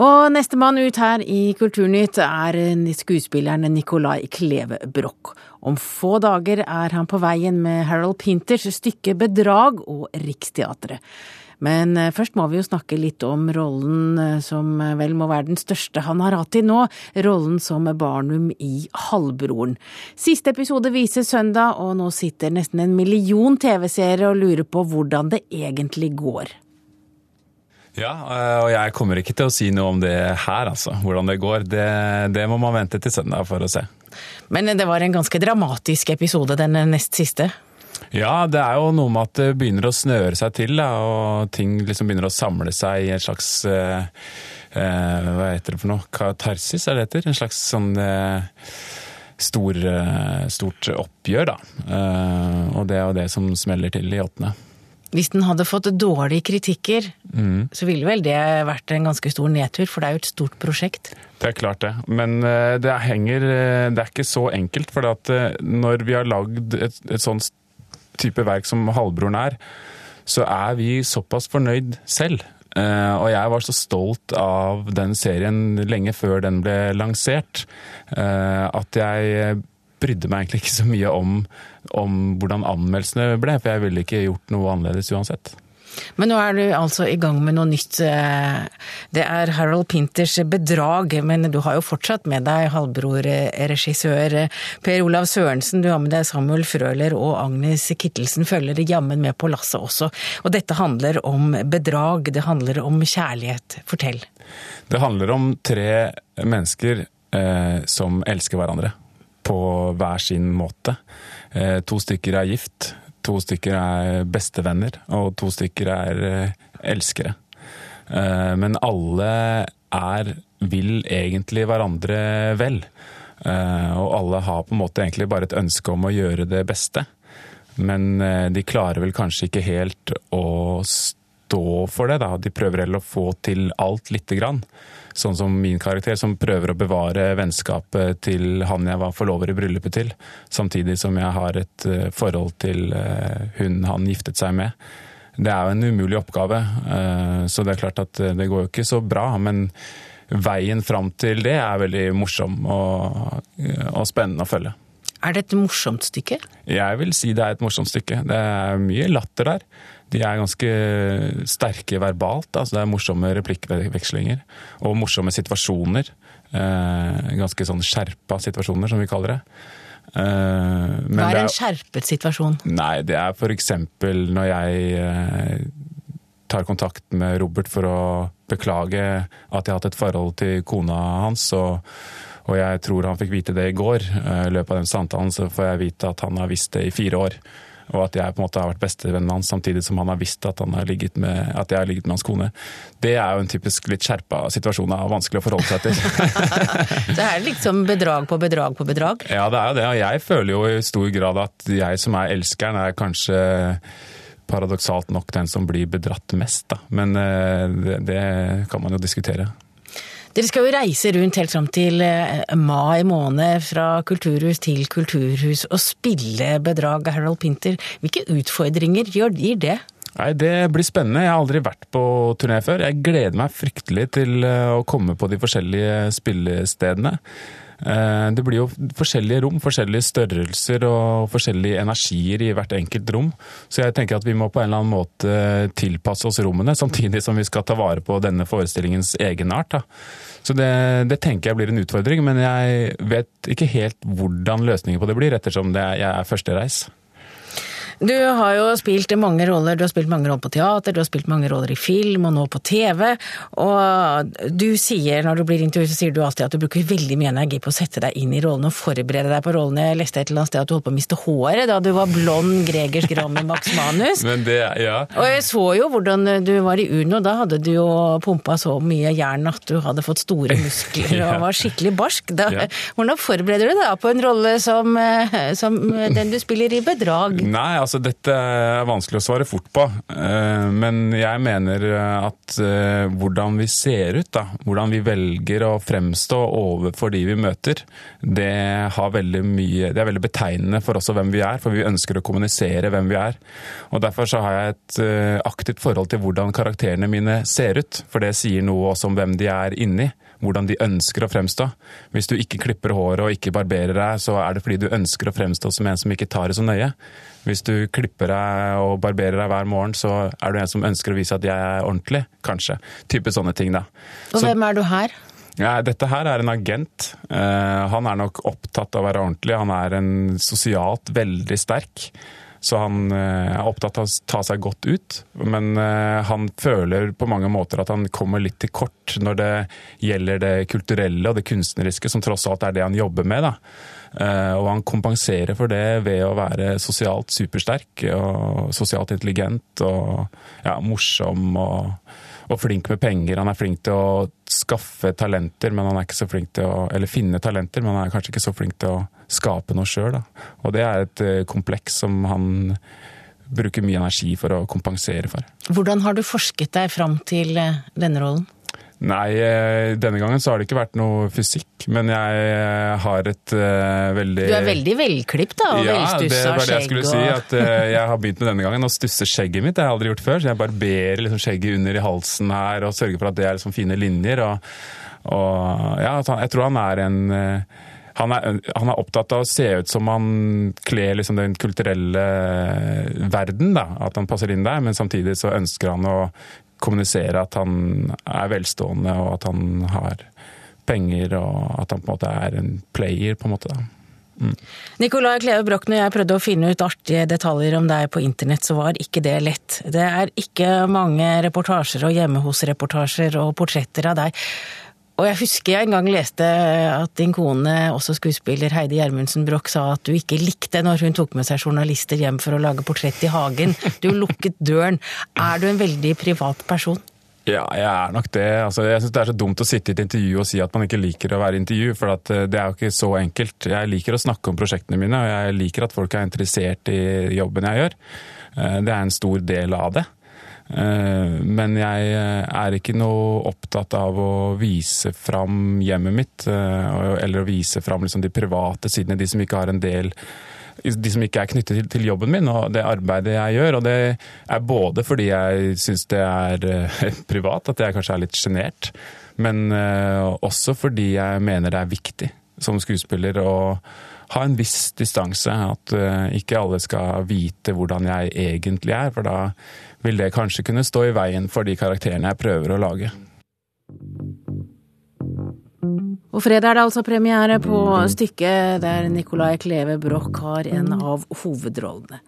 Og nestemann ut her i Kulturnytt er skuespilleren Nicolai Kleve Broch. Om få dager er han på veien med Harold Pinters stykke Bedrag og Riksteatret. Men eh, først må vi jo snakke litt om rollen eh, som eh, vel må være den største han har hatt til nå, rollen som Barnum i Halvbroren. Siste episode vises søndag, og nå sitter nesten en million TV-seere og lurer på hvordan det egentlig går. Ja, og jeg kommer ikke til å si noe om det her, altså. Hvordan det går. Det, det må man vente til søndag for å se. Men det var en ganske dramatisk episode, den nest siste? Ja, det er jo noe med at det begynner å snøre seg til, da, og ting liksom begynner å samle seg i en slags eh, eh, Hva heter det for noe? Katarsis, er det heter? En slags sånn eh, stor, eh, stort oppgjør, da. Eh, og det er jo det som smeller til i åttende. Hvis den hadde fått dårlige kritikker, mm. så ville vel det vært en ganske stor nedtur, for det er jo et stort prosjekt? Det er klart det, men eh, det henger Det er ikke så enkelt. For når vi har lagd et, et sånt type verk som Halvbroren er, så er vi såpass fornøyd selv. Uh, og jeg var så stolt av den serien lenge før den ble lansert, uh, at jeg brydde meg egentlig ikke så mye om, om hvordan anmeldelsene ble, for jeg ville ikke gjort noe annerledes uansett. Men nå er du altså i gang med noe nytt. Eh, det er Harold Pinters bedrag, men du har jo fortsatt med deg halvbrorregissør Per Olav Sørensen. Du har med deg Samuel Frøler og Agnes Kittelsen følger jammen med på lasset også. Og dette handler om bedrag, det handler om kjærlighet. Fortell. Det handler om tre mennesker eh, som elsker hverandre på hver sin måte. Eh, to stykker er gift, To stykker er bestevenner, og to stykker er eh, elskere. Eh, men alle er vil egentlig hverandre vel. Og alle har på en måte egentlig bare et ønske om å gjøre det beste. Men de klarer vel kanskje ikke helt å stå for det, da. De prøver heller å få til alt lite grann sånn som min karakter, som prøver å bevare vennskapet til han jeg var forlover i bryllupet til, samtidig som jeg har et eh, forhold til eh, hun han giftet seg med. Det er jo en umulig oppgave, eh, så det er klart at det går jo ikke så bra. Men veien fram til det er veldig morsom og, og spennende å følge. Er det et morsomt stykke? Jeg vil si det er et morsomt stykke. Det er mye latter der. De er ganske sterke verbalt. Altså det er morsomme replikkvekslinger og morsomme situasjoner. Eh, ganske sånn skjerpa situasjoner, som vi kaller det. Eh, Hva er, er en skjerpet situasjon? Nei, Det er f.eks. når jeg eh, tar kontakt med Robert for å beklage at jeg har hatt et forhold til kona hans. og og jeg tror han fikk vite det i går. Eh, I løpet av den samtalen så får jeg vite at han har visst det i fire år. Og at jeg på en måte har vært bestevennen hans, samtidig som han har visst at, han har ligget med, at jeg har ligget med hans kone. Det er jo en typisk litt skjerpa situasjon og vanskelig å forholde seg til. det er liksom bedrag på bedrag på bedrag? Ja, det er jo det. Og jeg føler jo i stor grad at jeg som er elskeren, er kanskje paradoksalt nok den som blir bedratt mest, da. Men eh, det, det kan man jo diskutere. Dere skal jo reise rundt helt fram til eh, mai måned, fra kulturhus til kulturhus, og spille bedrag av Harold Pinter. Hvilke utfordringer gir det? Nei, Det blir spennende. Jeg har aldri vært på turné før. Jeg gleder meg fryktelig til eh, å komme på de forskjellige spillestedene. Eh, det blir jo forskjellige rom, forskjellige størrelser og forskjellige energier i hvert enkelt rom. Så jeg tenker at vi må på en eller annen måte tilpasse oss rommene, samtidig som vi skal ta vare på denne forestillingens egenart. Da. Så det, det, tenker jeg blir en utfordring, men jeg vet ikke helt hvordan løsningen på det blir, ettersom det, jeg er førstereis. Du har jo spilt mange roller. Du har spilt mange roller på teater, du har spilt mange roller i film og nå på TV. Og du sier, når du blir intervjuet, så sier du alltid at du bruker veldig mye energi på å sette deg inn i rollene og forberede deg på rollene. Jeg leste et eller annet sted at du holdt på å miste håret da du var blond Gregers Gram i Max Manus. Men det, ja. Og jeg så jo hvordan du var i Uno. Da hadde du jo pumpa så mye jern at du hadde fått store muskler og var skikkelig barsk. Da, ja. Hvordan forbereder du deg på en rolle som, som den du spiller i Bedrag? Nei, altså dette er vanskelig å svare fort på. Eh, men jeg mener at eh, hvordan vi ser ut, da, hvordan vi velger å fremstå overfor de vi møter, det, mye, det er veldig betegnende for også hvem vi er. For vi ønsker å kommunisere hvem vi er. Og Derfor så har jeg et aktivt forhold til hvordan karakterene mine ser ut. For det sier noe også om hvem de er inni hvordan de ønsker å fremstå. Hvis du ikke klipper håret og ikke barberer deg, så er det fordi du ønsker å fremstå som en som ikke tar det så nøye. Hvis du klipper deg og barberer deg hver morgen, så er du en som ønsker å vise at jeg er ordentlig, kanskje. Type sånne ting, da. Og så, hvem er du her? Ja, dette her er en agent. Uh, han er nok opptatt av å være ordentlig. Han er en sosialt veldig sterk. Så han eh, er opptatt av å ta seg godt ut. Men eh, han føler på mange måter at han kommer litt til kort når det gjelder det kulturelle og det kunstneriske, som tross alt er det han jobber med. da. Eh, og han kompenserer for det ved å være sosialt supersterk og sosialt intelligent og ja, morsom og, og, flink med penger. Han er flink til å skaffe talenter, men han er ikke så flink til å Eller finne talenter, men han er kanskje ikke så flink til å skape noe sjøl. Og det er et eh, kompleks som han bruker mye energi for å kompensere for. Hvordan har du forsket deg fram til eh, denne rollen? Nei, eh, denne gangen så har det ikke vært noe fysikk, men jeg har et uh, veldig Du er veldig velklipt da, og ja, velstussa skjegg. Ja, det var det jeg skulle og... si. At uh, jeg har begynt med denne gangen å stusse skjegget mitt. Det har jeg aldri gjort før. Så jeg barberer liksom skjegget under i halsen her og sørger for at det er liksom fine linjer. Og, og ja, jeg tror han er en uh, han er, han er, opptatt av å se ut som han kler liksom den kulturelle verden. Da. At han passer inn der, men samtidig så ønsker han å kommunisere at han er velstående og at han har penger og at han på en måte er en player, på en måte. da. Mm. Nicolai Kleve Broch, når jeg prøvde å finne ut artige detaljer om deg på internett, så var ikke det lett. Det er ikke mange reportasjer og hjemme hos-reportasjer og portretter av deg. Og jeg husker jeg en gang leste at din kone, også skuespiller Heidi Gjermundsen Broch, sa at du ikke likte når hun tok med seg journalister hjem for å lage portrett i hagen. Du lukket døren. Er du en veldig privat person? Ja, jeg er nok det. Altså, jeg syns det er så dumt å sitte i et intervju og si at man ikke liker å være i intervju, for eh, det er jo ikke så enkelt. Jeg liker å snakke om prosjektene mine, og jeg liker at folk er interessert i jobben jeg gjør. Eh, det er en stor del av det. Eh, men jeg eh, er ikke noe opptatt av å vise fram hjemmet mitt, eh, eller å vise fram liksom de private sidene, de som ikke har en del de som ikke er knyttet til, jobben min og det arbeidet jeg gjør. Og det er både fordi jeg syns det er privat, at jeg kanskje er litt sjenert, men også fordi jeg mener det er viktig som skuespiller å ha en viss distanse. At ikke alle skal vite hvordan jeg egentlig er, for da vil det kanskje kunne stå i veien for de karakterene jeg prøver å lage. Og fredag er det altså premiere på stykket der Nicolai Kleve Broch har en av hovedrollene.